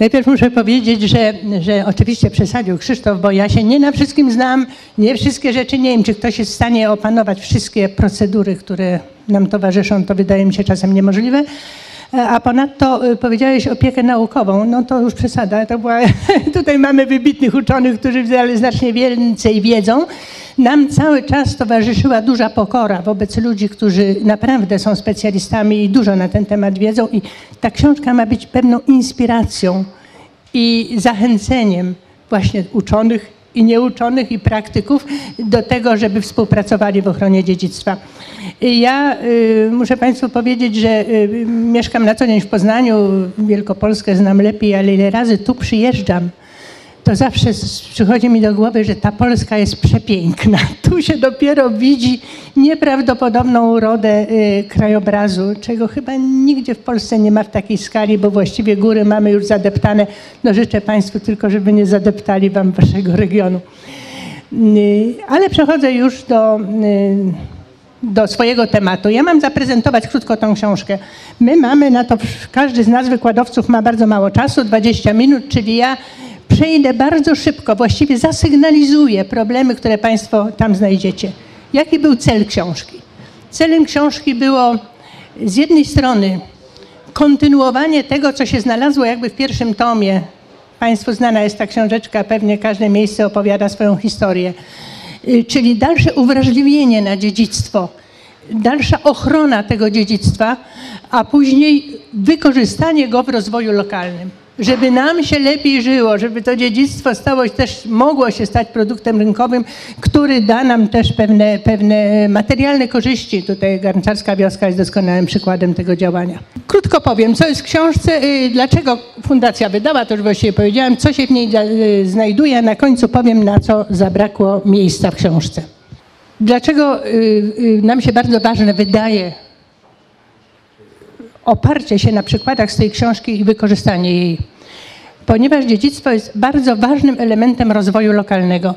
Najpierw muszę powiedzieć, że, że oczywiście przesadził Krzysztof, bo ja się nie na wszystkim znam, nie wszystkie rzeczy nie wiem, czy ktoś jest w stanie opanować wszystkie procedury, które nam towarzyszą, to wydaje mi się czasem niemożliwe. A ponadto y, powiedziałeś opiekę naukową, no to już przesada. To była, tutaj mamy wybitnych uczonych, którzy znacznie więcej wiedzą. Nam cały czas towarzyszyła duża pokora wobec ludzi, którzy naprawdę są specjalistami i dużo na ten temat wiedzą. I ta książka ma być pewną inspiracją i zachęceniem właśnie uczonych i nieuczonych i praktyków do tego, żeby współpracowali w ochronie dziedzictwa. Ja y, muszę Państwu powiedzieć, że y, mieszkam na co dzień w Poznaniu, Wielkopolskę znam lepiej, ale ile razy tu przyjeżdżam, to zawsze przychodzi mi do głowy, że ta Polska jest przepiękna. Tu się dopiero widzi nieprawdopodobną urodę y, krajobrazu, czego chyba nigdzie w Polsce nie ma w takiej skali, bo właściwie góry mamy już zadeptane. No życzę Państwu tylko, żeby nie zadeptali Wam Waszego regionu. Y, ale przechodzę już do, y, do swojego tematu. Ja mam zaprezentować krótko tą książkę. My mamy na to, każdy z nas wykładowców ma bardzo mało czasu, 20 minut, czyli ja przejdę bardzo szybko, właściwie zasygnalizuję problemy, które Państwo tam znajdziecie. Jaki był cel książki? Celem książki było z jednej strony kontynuowanie tego, co się znalazło jakby w pierwszym tomie. Państwu znana jest ta książeczka, pewnie każde miejsce opowiada swoją historię. Y, czyli dalsze uwrażliwienie na dziedzictwo, dalsza ochrona tego dziedzictwa, a później wykorzystanie go w rozwoju lokalnym żeby nam się lepiej żyło, żeby to dziedzictwo stało też, mogło się stać produktem rynkowym, który da nam też pewne, pewne materialne korzyści. Tutaj Garnczarska Wioska jest doskonałym przykładem tego działania. Krótko powiem, co jest w książce, y, dlaczego Fundacja wydała, to już właściwie powiedziałem, co się w niej y, znajduje, a na końcu powiem, na co zabrakło miejsca w książce. Dlaczego y, nam się bardzo ważne wydaje oparcie się na przykładach z tej książki i wykorzystanie jej. Ponieważ dziedzictwo jest bardzo ważnym elementem rozwoju lokalnego.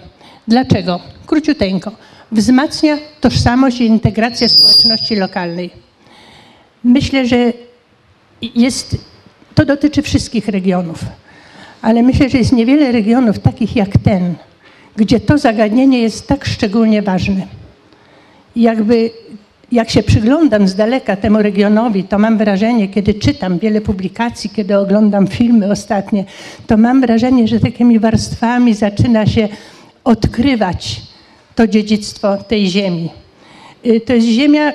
Dlaczego? Króciuteńko. Wzmacnia tożsamość i integrację społeczności lokalnej. Myślę, że jest, to dotyczy wszystkich regionów, ale myślę, że jest niewiele regionów takich jak ten, gdzie to zagadnienie jest tak szczególnie ważne. Jakby jak się przyglądam z daleka temu regionowi, to mam wrażenie, kiedy czytam wiele publikacji, kiedy oglądam filmy ostatnie, to mam wrażenie, że takimi warstwami zaczyna się odkrywać to dziedzictwo tej ziemi. Y, to jest ziemia,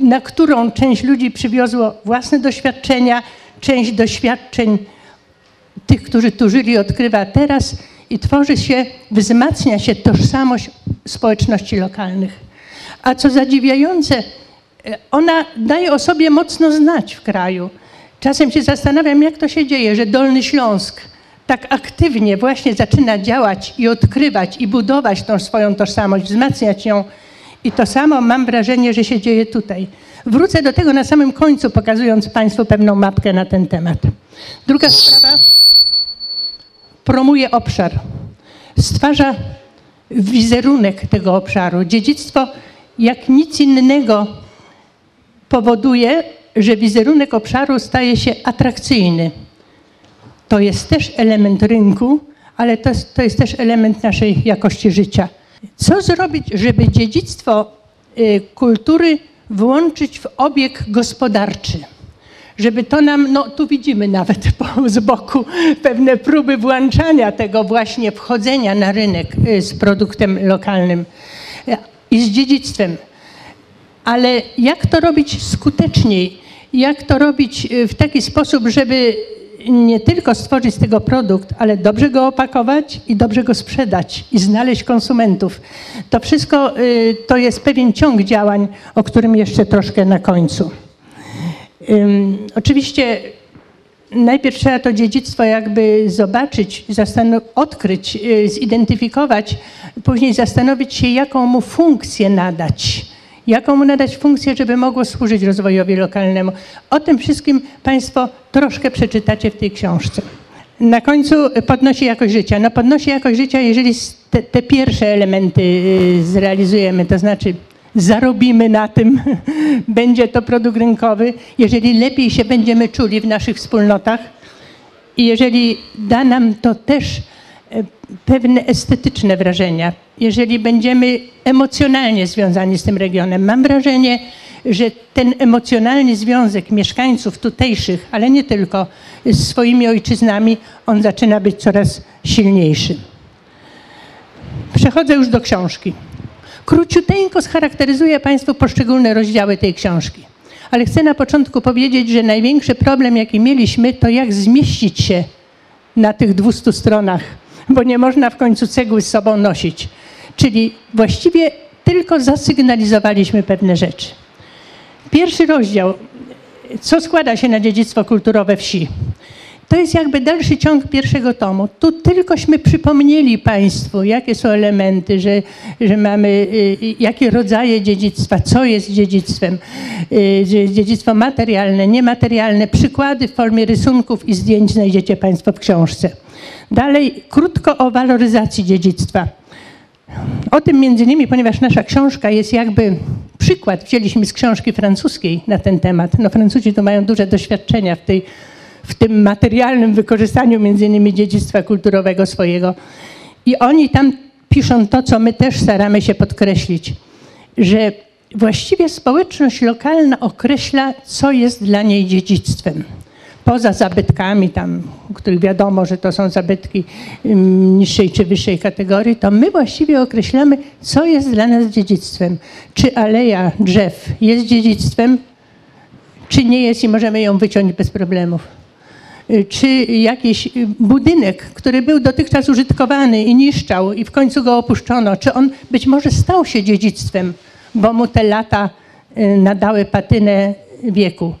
na którą część ludzi przywiozło własne doświadczenia, część doświadczeń tych, którzy tu żyli, odkrywa teraz i tworzy się, wzmacnia się tożsamość społeczności lokalnych. A co zadziwiające, ona daje o sobie mocno znać w kraju. Czasem się zastanawiam, jak to się dzieje, że Dolny Śląsk tak aktywnie właśnie zaczyna działać i odkrywać i budować tą swoją tożsamość, wzmacniać ją. I to samo mam wrażenie, że się dzieje tutaj. Wrócę do tego na samym końcu, pokazując Państwu pewną mapkę na ten temat. Druga sprawa promuje obszar, stwarza wizerunek tego obszaru. Dziedzictwo jak nic innego powoduje, że wizerunek obszaru staje się atrakcyjny. To jest też element rynku, ale to to jest też element naszej jakości życia. Co zrobić, żeby dziedzictwo y, kultury włączyć w obieg gospodarczy? Żeby to nam, no tu widzimy nawet po, z boku pewne próby włączania tego właśnie wchodzenia na rynek y, z produktem lokalnym i z dziedzictwem. Ale jak to robić skuteczniej? Jak to robić y, w taki sposób, żeby nie tylko stworzyć z tego produkt, ale dobrze go opakować i dobrze go sprzedać i znaleźć konsumentów. To wszystko y, to jest pewien ciąg działań, o którym jeszcze troszkę na końcu. Oczywiście najpierw trzeba to dziedzictwo jakby zobaczyć, odkryć, y, zidentyfikować, później zastanowić się, jaką mu funkcję nadać. Jaką mu nadać funkcję, żeby mogło służyć rozwojowi lokalnemu. O tym wszystkim Państwo troszkę przeczytacie w tej książce. Na końcu podnosi jakość życia. No podnosi jakość życia, jeżeli te, te pierwsze elementy y, zrealizujemy, to znaczy zarobimy na tym, będzie to produkt rynkowy, jeżeli lepiej się będziemy czuli w naszych wspólnotach i jeżeli da nam to też e, pewne estetyczne wrażenia, jeżeli będziemy emocjonalnie związani z tym regionem, mam wrażenie, że ten emocjonalny związek mieszkańców tutejszych, ale nie tylko, z swoimi ojczyznami, on zaczyna być coraz silniejszy. Przechodzę już do książki. Króciuteńko scharakteryzuję Państwu poszczególne rozdziały tej książki. Ale chcę na początku powiedzieć, że największy problem, jaki mieliśmy, to jak zmieścić się na tych 200 stronach, bo nie można w końcu cegły z sobą nosić. Czyli właściwie tylko zasygnalizowaliśmy pewne rzeczy. Pierwszy rozdział, co składa się na dziedzictwo kulturowe wsi. To jest jakby dalszy ciąg pierwszego tomu. Tu tylkośmy przypomnieli Państwu, jakie są elementy, że, że mamy, y, y, jakie rodzaje dziedzictwa, co jest dziedzictwem. Y, dziedzictwo materialne, niematerialne. Przykłady w formie rysunków i zdjęć znajdziecie Państwo w książce. Dalej krótko o waloryzacji dziedzictwa. O tym między innymi, ponieważ nasza książka jest jakby przykład, wzięliśmy z książki francuskiej na ten temat. No Francuzi tu mają duże doświadczenia w tej w tym materialnym wykorzystaniu między innymi dziedzictwa kulturowego swojego. I oni tam piszą to, co my też staramy się podkreślić, że właściwie społeczność lokalna określa, co jest dla niej dziedzictwem. Poza zabytkami, tam, których wiadomo, że to są zabytki niższej czy wyższej kategorii, to my właściwie określamy, co jest dla nas dziedzictwem. Czy aleja drzew jest dziedzictwem, czy nie jest i możemy ją wyciąć bez problemów. Y, czy jakiś y, budynek, który był dotychczas użytkowany i niszczał i w końcu go opuszczono, czy on być może stał się dziedzictwem, bo mu te lata y, nadały patynę wieku.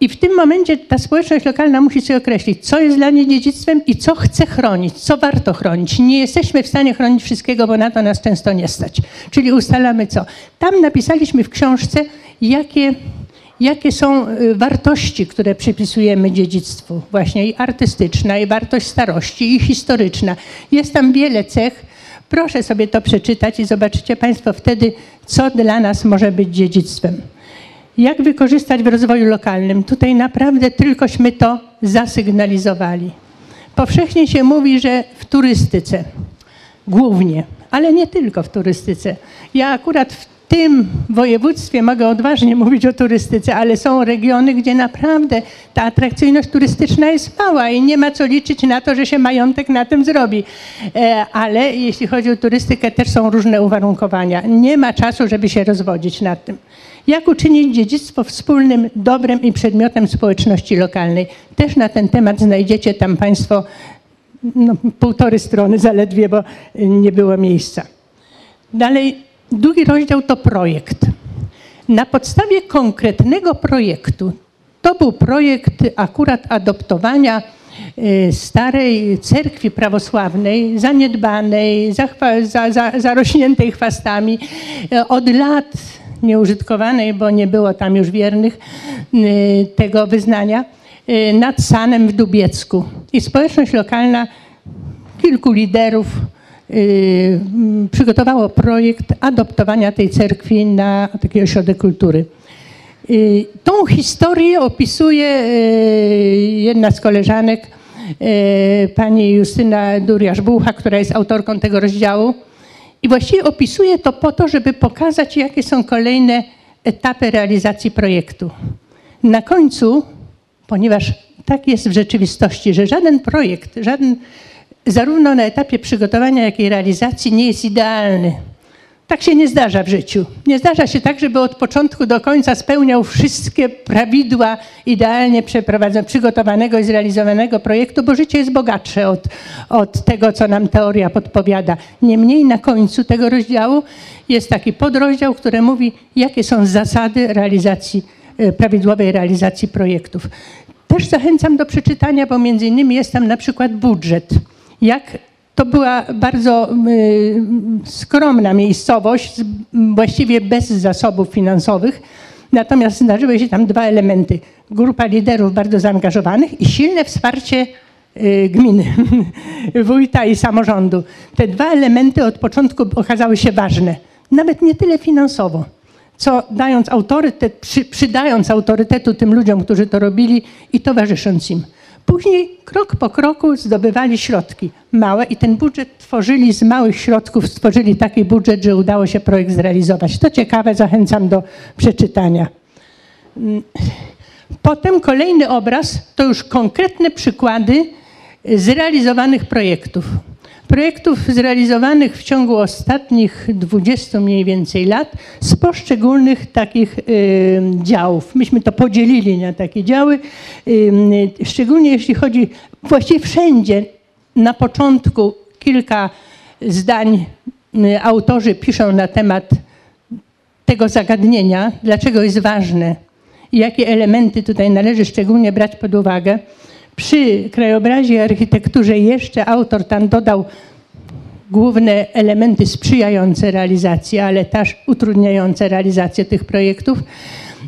I w tym momencie ta społeczność lokalna musi sobie określić, co jest dla niej dziedzictwem i co chce chronić, co warto chronić. Nie jesteśmy w stanie chronić wszystkiego, bo na to nas często nie stać. Czyli ustalamy co. Tam napisaliśmy w książce, jakie jakie są y, wartości, które przypisujemy dziedzictwu, właśnie i artystyczna, i wartość starości, i historyczna. Jest tam wiele cech. Proszę sobie to przeczytać i zobaczycie Państwo wtedy, co dla nas może być dziedzictwem. Jak wykorzystać w rozwoju lokalnym? Tutaj naprawdę tylkośmy to zasygnalizowali. Powszechnie się mówi, że w turystyce głównie, ale nie tylko w turystyce. Ja akurat w tym województwie mogę odważnie mówić o turystyce, ale są regiony, gdzie naprawdę ta atrakcyjność turystyczna jest mała i nie ma co liczyć na to, że się majątek na tym zrobi. E, ale jeśli chodzi o turystykę, też są różne uwarunkowania. Nie ma czasu, żeby się rozwodzić nad tym. Jak uczynić dziedzictwo wspólnym dobrem i przedmiotem społeczności lokalnej? Też na ten temat znajdziecie tam Państwo no, półtory strony zaledwie, bo nie było miejsca. Dalej Drugi rozdział to projekt. Na podstawie konkretnego projektu, to był projekt akurat adoptowania y, starej cerkwi prawosławnej, zaniedbanej, za, za, zarośniętej chwastami, y, od lat nieużytkowanej, bo nie było tam już wiernych y, tego wyznania, nad Sanem w Dubiecku. I społeczność lokalna, kilku liderów, przygotowało projekt adoptowania tej cerkwi na taki ośrodek kultury. Y, tą historię opisuje y, jedna z koleżanek, pani Justyna Duriasz-Bucha, która jest autorką tego rozdziału. I właściwie opisuje to po to, żeby pokazać, jakie są kolejne etapy realizacji projektu. Na końcu, ponieważ tak jest w rzeczywistości, że żaden projekt, żaden zarówno na etapie przygotowania, jak i realizacji nie jest idealny. Tak się nie zdarza w życiu. Nie zdarza się tak, żeby od początku do końca spełniał wszystkie prawidła idealnie przeprowadzonego, przygotowanego i zrealizowanego projektu, bo życie jest bogatsze od, od tego, co nam teoria podpowiada. Niemniej na końcu tego rozdziału jest taki podrozdział, który mówi, jakie są zasady realizacji, e, prawidłowej realizacji projektów. Też zachęcam do przeczytania, bo między innymi jest tam na przykład budżet jak to była bardzo skromna miejscowość, właściwie bez zasobów finansowych. Natomiast zdarzyły się tam dwa elementy. Grupa liderów bardzo zaangażowanych i silne wsparcie y, gminy, wójta i samorządu. Te dwa elementy od początku okazały się ważne. Nawet nie tyle finansowo, co dając autorytet, przy, przydając autorytetu tym ludziom, którzy to robili i towarzysząc im. Później krok po kroku zdobywali środki małe i ten budżet tworzyli z małych środków, stworzyli taki budżet, że udało się projekt zrealizować. To ciekawe, zachęcam do przeczytania. Potem kolejny obraz to już konkretne przykłady zrealizowanych projektów. Projektów zrealizowanych w ciągu ostatnich 20 mniej więcej lat z poszczególnych takich y, działów. Myśmy to podzielili na takie działy, y, szczególnie jeśli chodzi właściwie wszędzie na początku kilka zdań y, autorzy piszą na temat tego zagadnienia, dlaczego jest ważne i jakie elementy tutaj należy szczególnie brać pod uwagę. Przy krajobrazie i architekturze jeszcze autor tam dodał główne elementy sprzyjające realizacji, ale też utrudniające realizację tych projektów.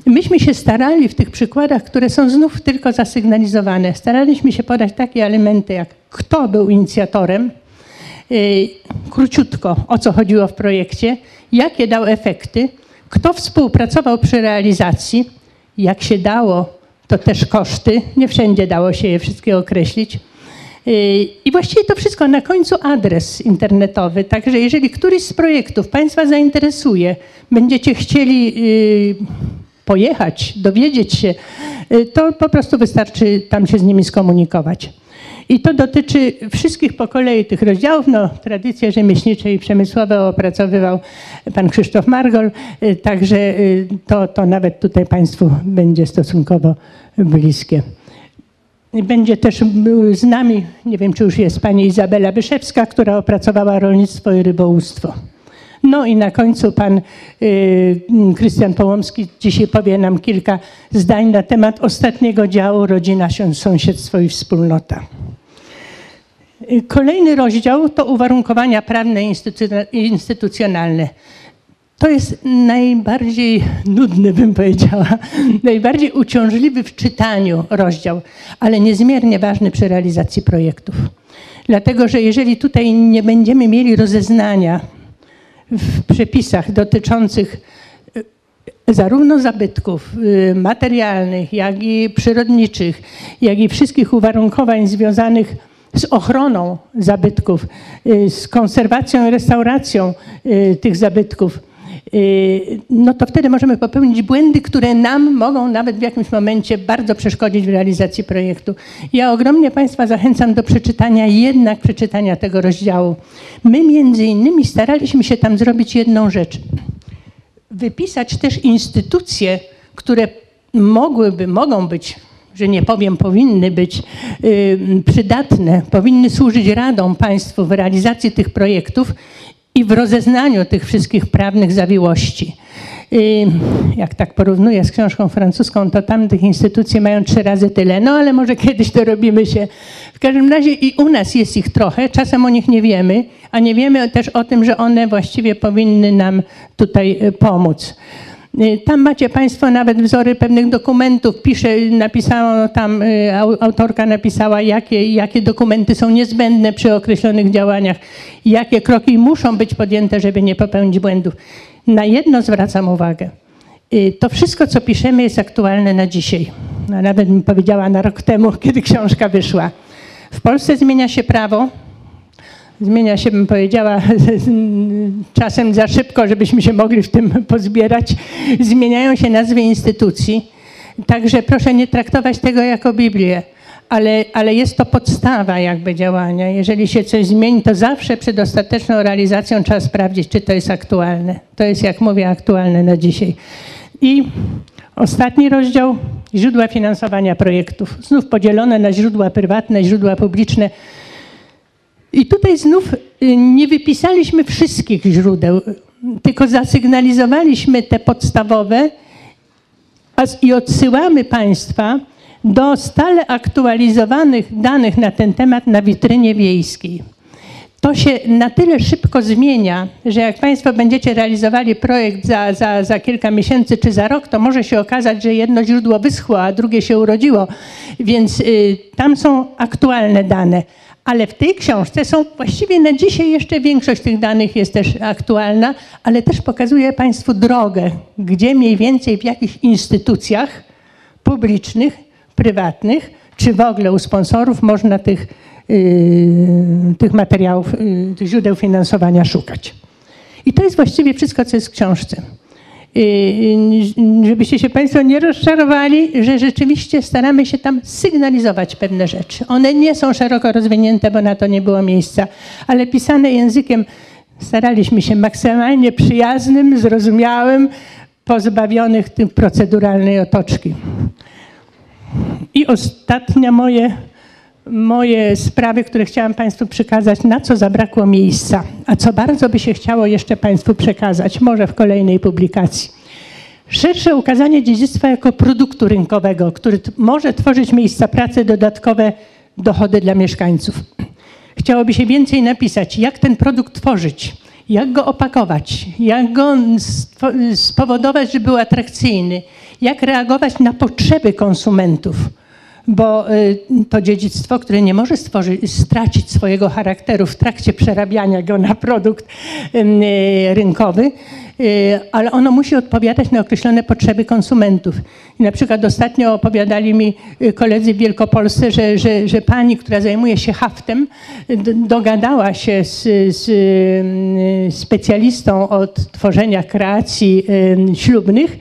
Myśmy się starali w tych przykładach, które są znów tylko zasygnalizowane, staraliśmy się podać takie elementy, jak kto był inicjatorem, y, króciutko o co chodziło w projekcie, jakie dał efekty, kto współpracował przy realizacji, jak się dało, to też koszty, nie wszędzie dało się je wszystkie określić. Y, I właściwie to wszystko na końcu adres internetowy. Także jeżeli któryś z projektów Państwa zainteresuje, będziecie chcieli y, pojechać, dowiedzieć się, y, to po prostu wystarczy tam się z nimi skomunikować. I to dotyczy wszystkich po kolei tych rozdziałów. No, tradycje rzemieślnicze i przemysłowe opracowywał pan Krzysztof Margol, także to, to nawet tutaj Państwu będzie stosunkowo bliskie. Będzie też z nami, nie wiem czy już jest pani Izabela Byszewska, która opracowała rolnictwo i rybołówstwo. No i na końcu pan y, Krystian Połomski dzisiaj powie nam kilka zdań na temat ostatniego działu Rodzina, Sąsiedztwo i Wspólnota. Y, kolejny rozdział to uwarunkowania prawne i instytucjonalne. To jest najbardziej nudny, bym powiedziała, najbardziej uciążliwy w czytaniu rozdział, ale niezmiernie ważny przy realizacji projektów. Dlatego, że jeżeli tutaj nie będziemy mieli rozeznania w przepisach dotyczących y, zarówno zabytków y, materialnych, jak i przyrodniczych, jak i wszystkich uwarunkowań związanych z ochroną zabytków, y, z konserwacją i restauracją tych zabytków, no to wtedy możemy popełnić błędy, które nam mogą nawet w jakimś momencie bardzo przeszkodzić w realizacji projektu. Ja ogromnie Państwa zachęcam do przeczytania, jednak przeczytania tego rozdziału. My między innymi staraliśmy się tam zrobić jedną rzecz. Wypisać też instytucje, które mogłyby, mogą być że nie powiem, powinny być przydatne, powinny służyć radą państwu w realizacji tych projektów i w rozeznaniu tych wszystkich prawnych zawiłości. Jak tak porównuję z książką francuską, to tam tych instytucji mają trzy razy tyle. No ale może kiedyś to robimy się. W każdym razie i u nas jest ich trochę, czasem o nich nie wiemy, a nie wiemy też o tym, że one właściwie powinny nam tutaj e, pomóc. Y, tam macie Państwo nawet wzory pewnych dokumentów. Pisze, napisała tam, y, autorka napisała, jakie, jakie dokumenty są niezbędne przy określonych działaniach, jakie kroki muszą być podjęte, żeby nie popełnić błędów. Na jedno zwracam uwagę. Y, to wszystko, co piszemy, jest aktualne na dzisiaj. Nawet bym powiedziała na rok temu, kiedy książka wyszła. W Polsce zmienia się prawo, zmienia się, bym powiedziała, czasem za szybko, żebyśmy się mogli w tym pozbierać. Zmieniają się nazwy instytucji. Także proszę nie traktować tego jako Biblię, ale, ale jest to podstawa jakby działania. Jeżeli się coś zmieni, to zawsze przed ostateczną realizacją trzeba sprawdzić, czy to jest aktualne. To jest, jak mówię, aktualne na dzisiaj. I ostatni rozdział, źródła finansowania projektów. Znów podzielone na źródła prywatne, źródła publiczne. I tutaj znów y, nie wypisaliśmy wszystkich źródeł, tylko zasygnalizowaliśmy te podstawowe i odsyłamy Państwa do stale aktualizowanych danych na ten temat na witrynie wiejskiej. To się na tyle szybko zmienia, że jak Państwo będziecie realizowali projekt za, za, za kilka miesięcy czy za rok, to może się okazać, że jedno źródło wyschło, a drugie się urodziło. Więc y, tam są aktualne dane. Ale w tej książce są właściwie na dzisiaj jeszcze większość tych danych jest też aktualna, ale też pokazuje Państwu drogę, gdzie mniej więcej w jakich instytucjach publicznych, prywatnych czy w ogóle u sponsorów można tych, yy, tych materiałów, yy, tych źródeł finansowania szukać. I to jest właściwie wszystko, co jest w książce. Żebyście się Państwo nie rozczarowali, że rzeczywiście staramy się tam sygnalizować pewne rzeczy. One nie są szeroko rozwinięte, bo na to nie było miejsca, ale pisane językiem staraliśmy się maksymalnie przyjaznym, zrozumiałym, pozbawionych tym proceduralnej otoczki. I ostatnia moje, moje sprawy, które chciałam Państwu przekazać, na co zabrakło miejsca, a co bardzo by się chciało jeszcze Państwu przekazać, może w kolejnej publikacji. Szersze ukazanie dziedzictwa jako produktu rynkowego, który może tworzyć miejsca pracy, dodatkowe dochody dla mieszkańców. Chciałoby się więcej napisać, jak ten produkt tworzyć, jak go opakować, jak go spowodować, żeby był atrakcyjny, jak reagować na potrzeby konsumentów, bo y, to dziedzictwo, które nie może stworzyć, stracić swojego charakteru w trakcie przerabiania go na produkt y, rynkowy, y, ale ono musi odpowiadać na określone potrzeby konsumentów. I na przykład ostatnio opowiadali mi koledzy w Wielkopolsce, że, że, że pani, która zajmuje się haftem, dogadała się z, z specjalistą od tworzenia kreacji ślubnych,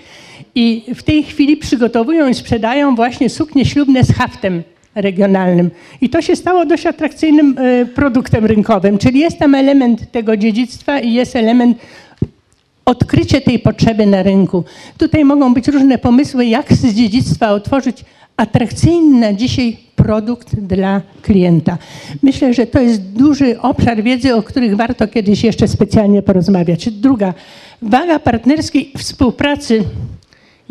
i w tej chwili przygotowują i sprzedają właśnie suknie ślubne z haftem regionalnym. I to się stało dość atrakcyjnym e, produktem rynkowym, czyli jest tam element tego dziedzictwa i jest element odkrycie tej potrzeby na rynku. Tutaj mogą być różne pomysły, jak z dziedzictwa otworzyć atrakcyjny na dzisiaj produkt dla klienta. Myślę, że to jest duży obszar wiedzy, o których warto kiedyś jeszcze specjalnie porozmawiać. Druga, waga partnerskiej współpracy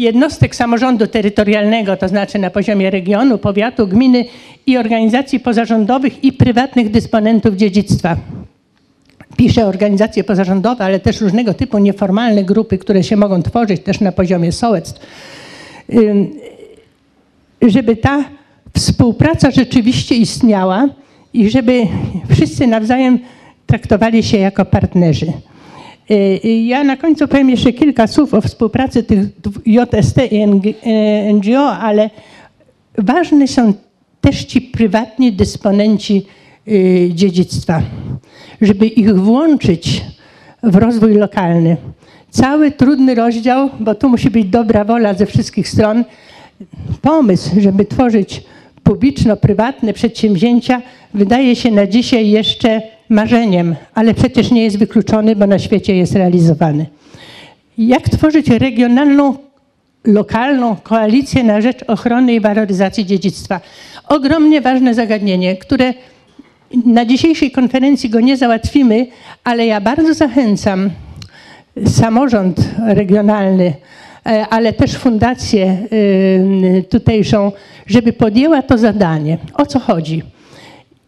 jednostek samorządu terytorialnego, to znaczy na poziomie regionu, powiatu, gminy i organizacji pozarządowych i prywatnych dysponentów dziedzictwa. Pisze organizacje pozarządowe, ale też różnego typu nieformalne grupy, które się mogą tworzyć też na poziomie sołectw. Żeby ta współpraca rzeczywiście istniała i żeby wszyscy nawzajem traktowali się jako partnerzy. Y, y, ja na końcu powiem jeszcze kilka słów o współpracy tych JST i NGO, ale ważne są też ci prywatni dysponenci y, dziedzictwa, żeby ich włączyć w rozwój lokalny. Cały trudny rozdział, bo tu musi być dobra wola ze wszystkich stron, pomysł, żeby tworzyć publiczno-prywatne przedsięwzięcia, wydaje się na dzisiaj jeszcze marzeniem, ale przecież nie jest wykluczony, bo na świecie jest realizowany. Jak tworzyć regionalną, lokalną koalicję na rzecz ochrony i waloryzacji dziedzictwa? Ogromnie ważne zagadnienie, które na dzisiejszej konferencji go nie załatwimy, ale ja bardzo zachęcam samorząd regionalny, e, ale też fundację y, tutejszą, żeby podjęła to zadanie. O co chodzi?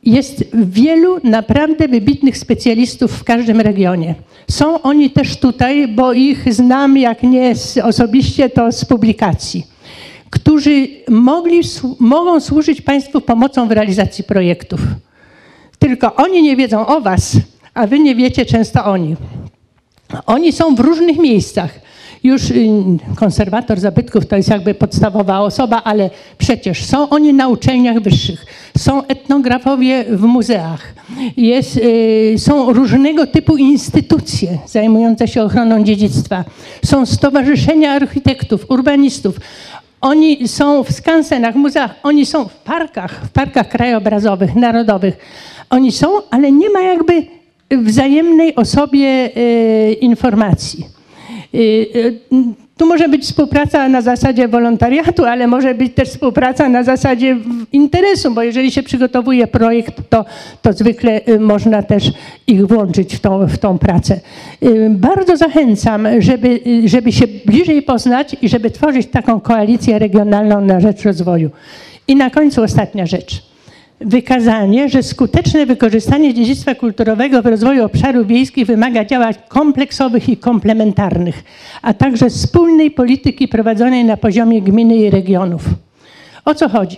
Jest wielu naprawdę wybitnych specjalistów w każdym regionie. Są oni też tutaj, bo ich znam, jak nie osobiście, to z publikacji, którzy mogli, mogą służyć Państwu pomocą w realizacji projektów. Tylko oni nie wiedzą o Was, a Wy nie wiecie często o nich. Oni są w różnych miejscach już y, konserwator zabytków to jest jakby podstawowa osoba, ale przecież są oni na uczelniach wyższych, są etnografowie w muzeach, jest, y, są różnego typu instytucje zajmujące się ochroną dziedzictwa, są stowarzyszenia architektów, urbanistów. Oni są w skansenach, muzeach, oni są w parkach, w parkach krajobrazowych, narodowych. Oni są, ale nie ma jakby wzajemnej o sobie y, informacji. Y, y, tu może być współpraca na zasadzie wolontariatu, ale może być też współpraca na zasadzie interesu, bo jeżeli się przygotowuje projekt, to, to zwykle y, można też ich włączyć w tą, w tą pracę. Bardzo zachęcam, żeby, żeby się bliżej poznać i żeby tworzyć taką koalicję regionalną na rzecz rozwoju. I na końcu ostatnia rzecz wykazanie, że skuteczne wykorzystanie dziedzictwa kulturowego w rozwoju obszarów wiejskich wymaga działań kompleksowych i komplementarnych, a także spójnej polityki prowadzonej na poziomie gminy i regionów. O co chodzi?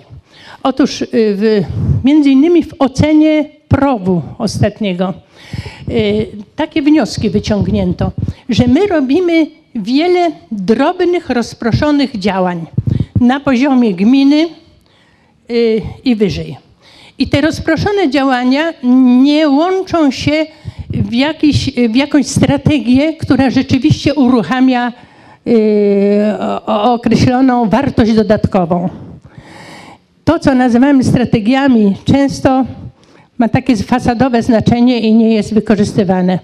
Otóż y, w, między innymi w ocenie progu ostatniego y, takie wnioski wyciągnięto, że my robimy wiele drobnych, rozproszonych działań na poziomie gminy, y, i wyżej. I te rozproszone działania nie łączą się w, jakiś, w jakąś strategię, która rzeczywiście uruchamia y, określoną wartość dodatkową. To, co nazywamy strategiami, często ma takie fasadowe znaczenie i nie jest wykorzystywane.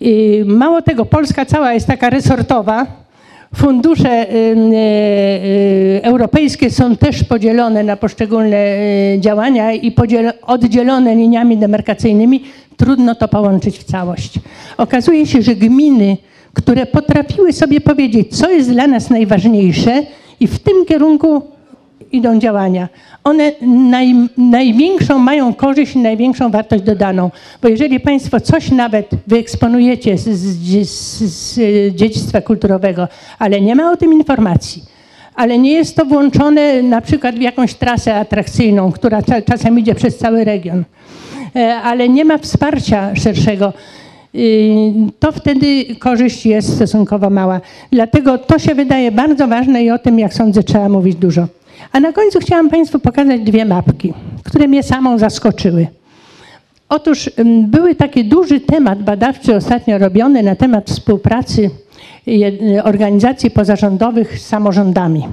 I Mało tego, Polska cała jest taka resortowa. Fundusze y, y, europejskie są też podzielone na poszczególne y, działania i oddzielone liniami demarkacyjnymi. Trudno to połączyć w całość. Okazuje się, że gminy, które potrafiły sobie powiedzieć, co jest dla nas najważniejsze i w tym kierunku idą działania. One naj, największą mają korzyść i największą wartość dodaną. Bo jeżeli Państwo coś nawet wyeksponujecie z, z, z, dziedzictwa kulturowego, ale nie ma o tym informacji, ale nie jest to włączone na przykład w jakąś trasę atrakcyjną, która cza, czasem idzie przez cały region, e, ale nie ma wsparcia szerszego, y, to wtedy korzyść jest stosunkowo mała. Dlatego to się wydaje bardzo ważne i o tym, jak sądzę, trzeba mówić dużo. A na końcu chciałam Państwu pokazać dwie mapki, które mnie samą zaskoczyły. Otóż ym, były taki duży temat badawczy ostatnio robiony na temat współpracy organizacji pozarządowych z samorządami.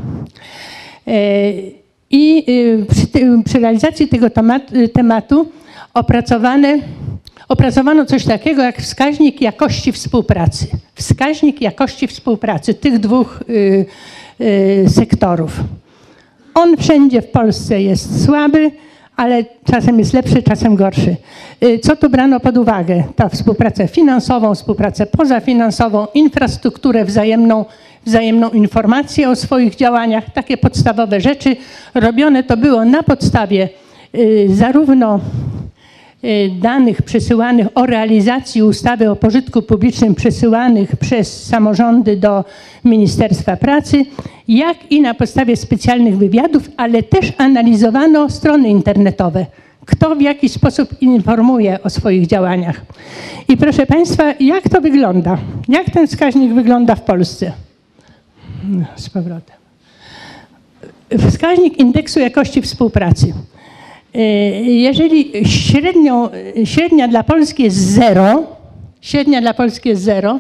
E, I y, przy, realizacji tego temat, y, tematu opracowane, opracowano coś takiego jak wskaźnik jakości współpracy. Wskaźnik jakości współpracy tych dwóch y, sektorów. On wszędzie w Polsce jest słaby, ale czasem jest lepszy, czasem gorszy. Y, Co tu brano pod uwagę? Ta współpracę finansową, współpracę pozafinansową, infrastrukturę wzajemną, wzajemną informację o swoich działaniach, takie podstawowe rzeczy. Robione to było na podstawie y, zarówno danych przesyłanych o realizacji ustawy o pożytku publicznym przesyłanych przez samorządy do Ministerstwa Pracy, jak i na podstawie specjalnych wywiadów, ale też analizowano strony internetowe. Kto w jaki sposób informuje o swoich działaniach. I proszę Państwa, jak to wygląda? Jak ten wskaźnik wygląda w Polsce? No, Z powrotem wskaźnik indeksu jakości współpracy. Y, Jeżeli średnią, średnia dla Polski jest zero, średnia dla Polski jest zero,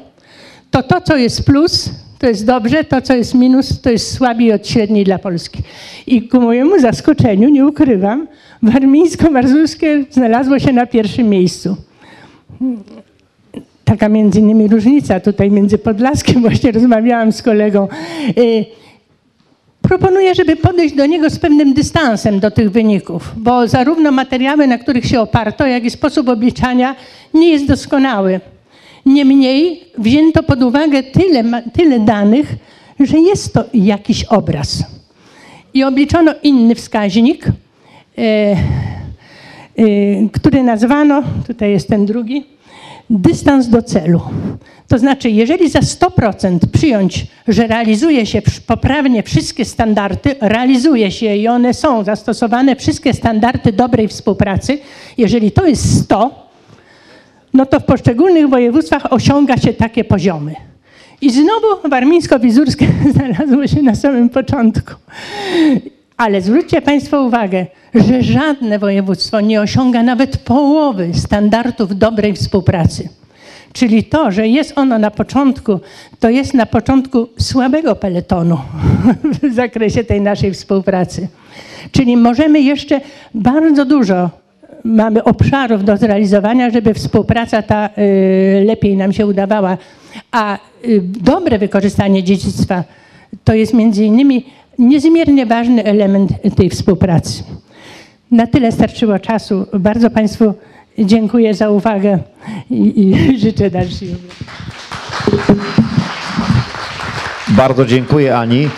to to, co jest plus, to jest dobrze, to, co jest minus, to jest słabiej od średniej dla Polski. I ku mojemu zaskoczeniu, nie ukrywam, warmińsko-mazurskie znalazło się na pierwszym miejscu taka między innymi różnica tutaj między Podlaskiem, właśnie rozmawiałam z kolegą. Proponuję, żeby podejść do niego z pewnym dystansem do tych wyników, bo zarówno materiały, na których się oparto, jak i sposób obliczania nie jest doskonały. Niemniej wzięto pod uwagę tyle, tyle danych, że jest to jakiś obraz. I obliczono inny wskaźnik, e, y, który nazwano, tutaj jest ten drugi, dystans do celu. To znaczy, jeżeli za 100% przyjąć, że realizuje się poprawnie wszystkie standardy, realizuje się i one są zastosowane, wszystkie standardy dobrej współpracy, jeżeli to jest 100, no to w poszczególnych województwach osiąga się takie poziomy. I znowu warmińsko-wizurskie znalazło się na samym początku. Ale zwróćcie Państwo uwagę, że żadne województwo nie osiąga nawet połowy standardów dobrej współpracy. Czyli to, że jest ono na początku, to jest na początku słabego peletonu w zakresie tej naszej współpracy. Czyli możemy jeszcze bardzo dużo mamy obszarów do zrealizowania, żeby współpraca ta y, lepiej nam się udawała. A y, dobre wykorzystanie dziedzictwa to jest między innymi niezmiernie ważny element tej współpracy. Na tyle starczyło czasu. Bardzo Państwu dziękuję za uwagę i, i życzę obrony. Bardzo dziękuję Ani.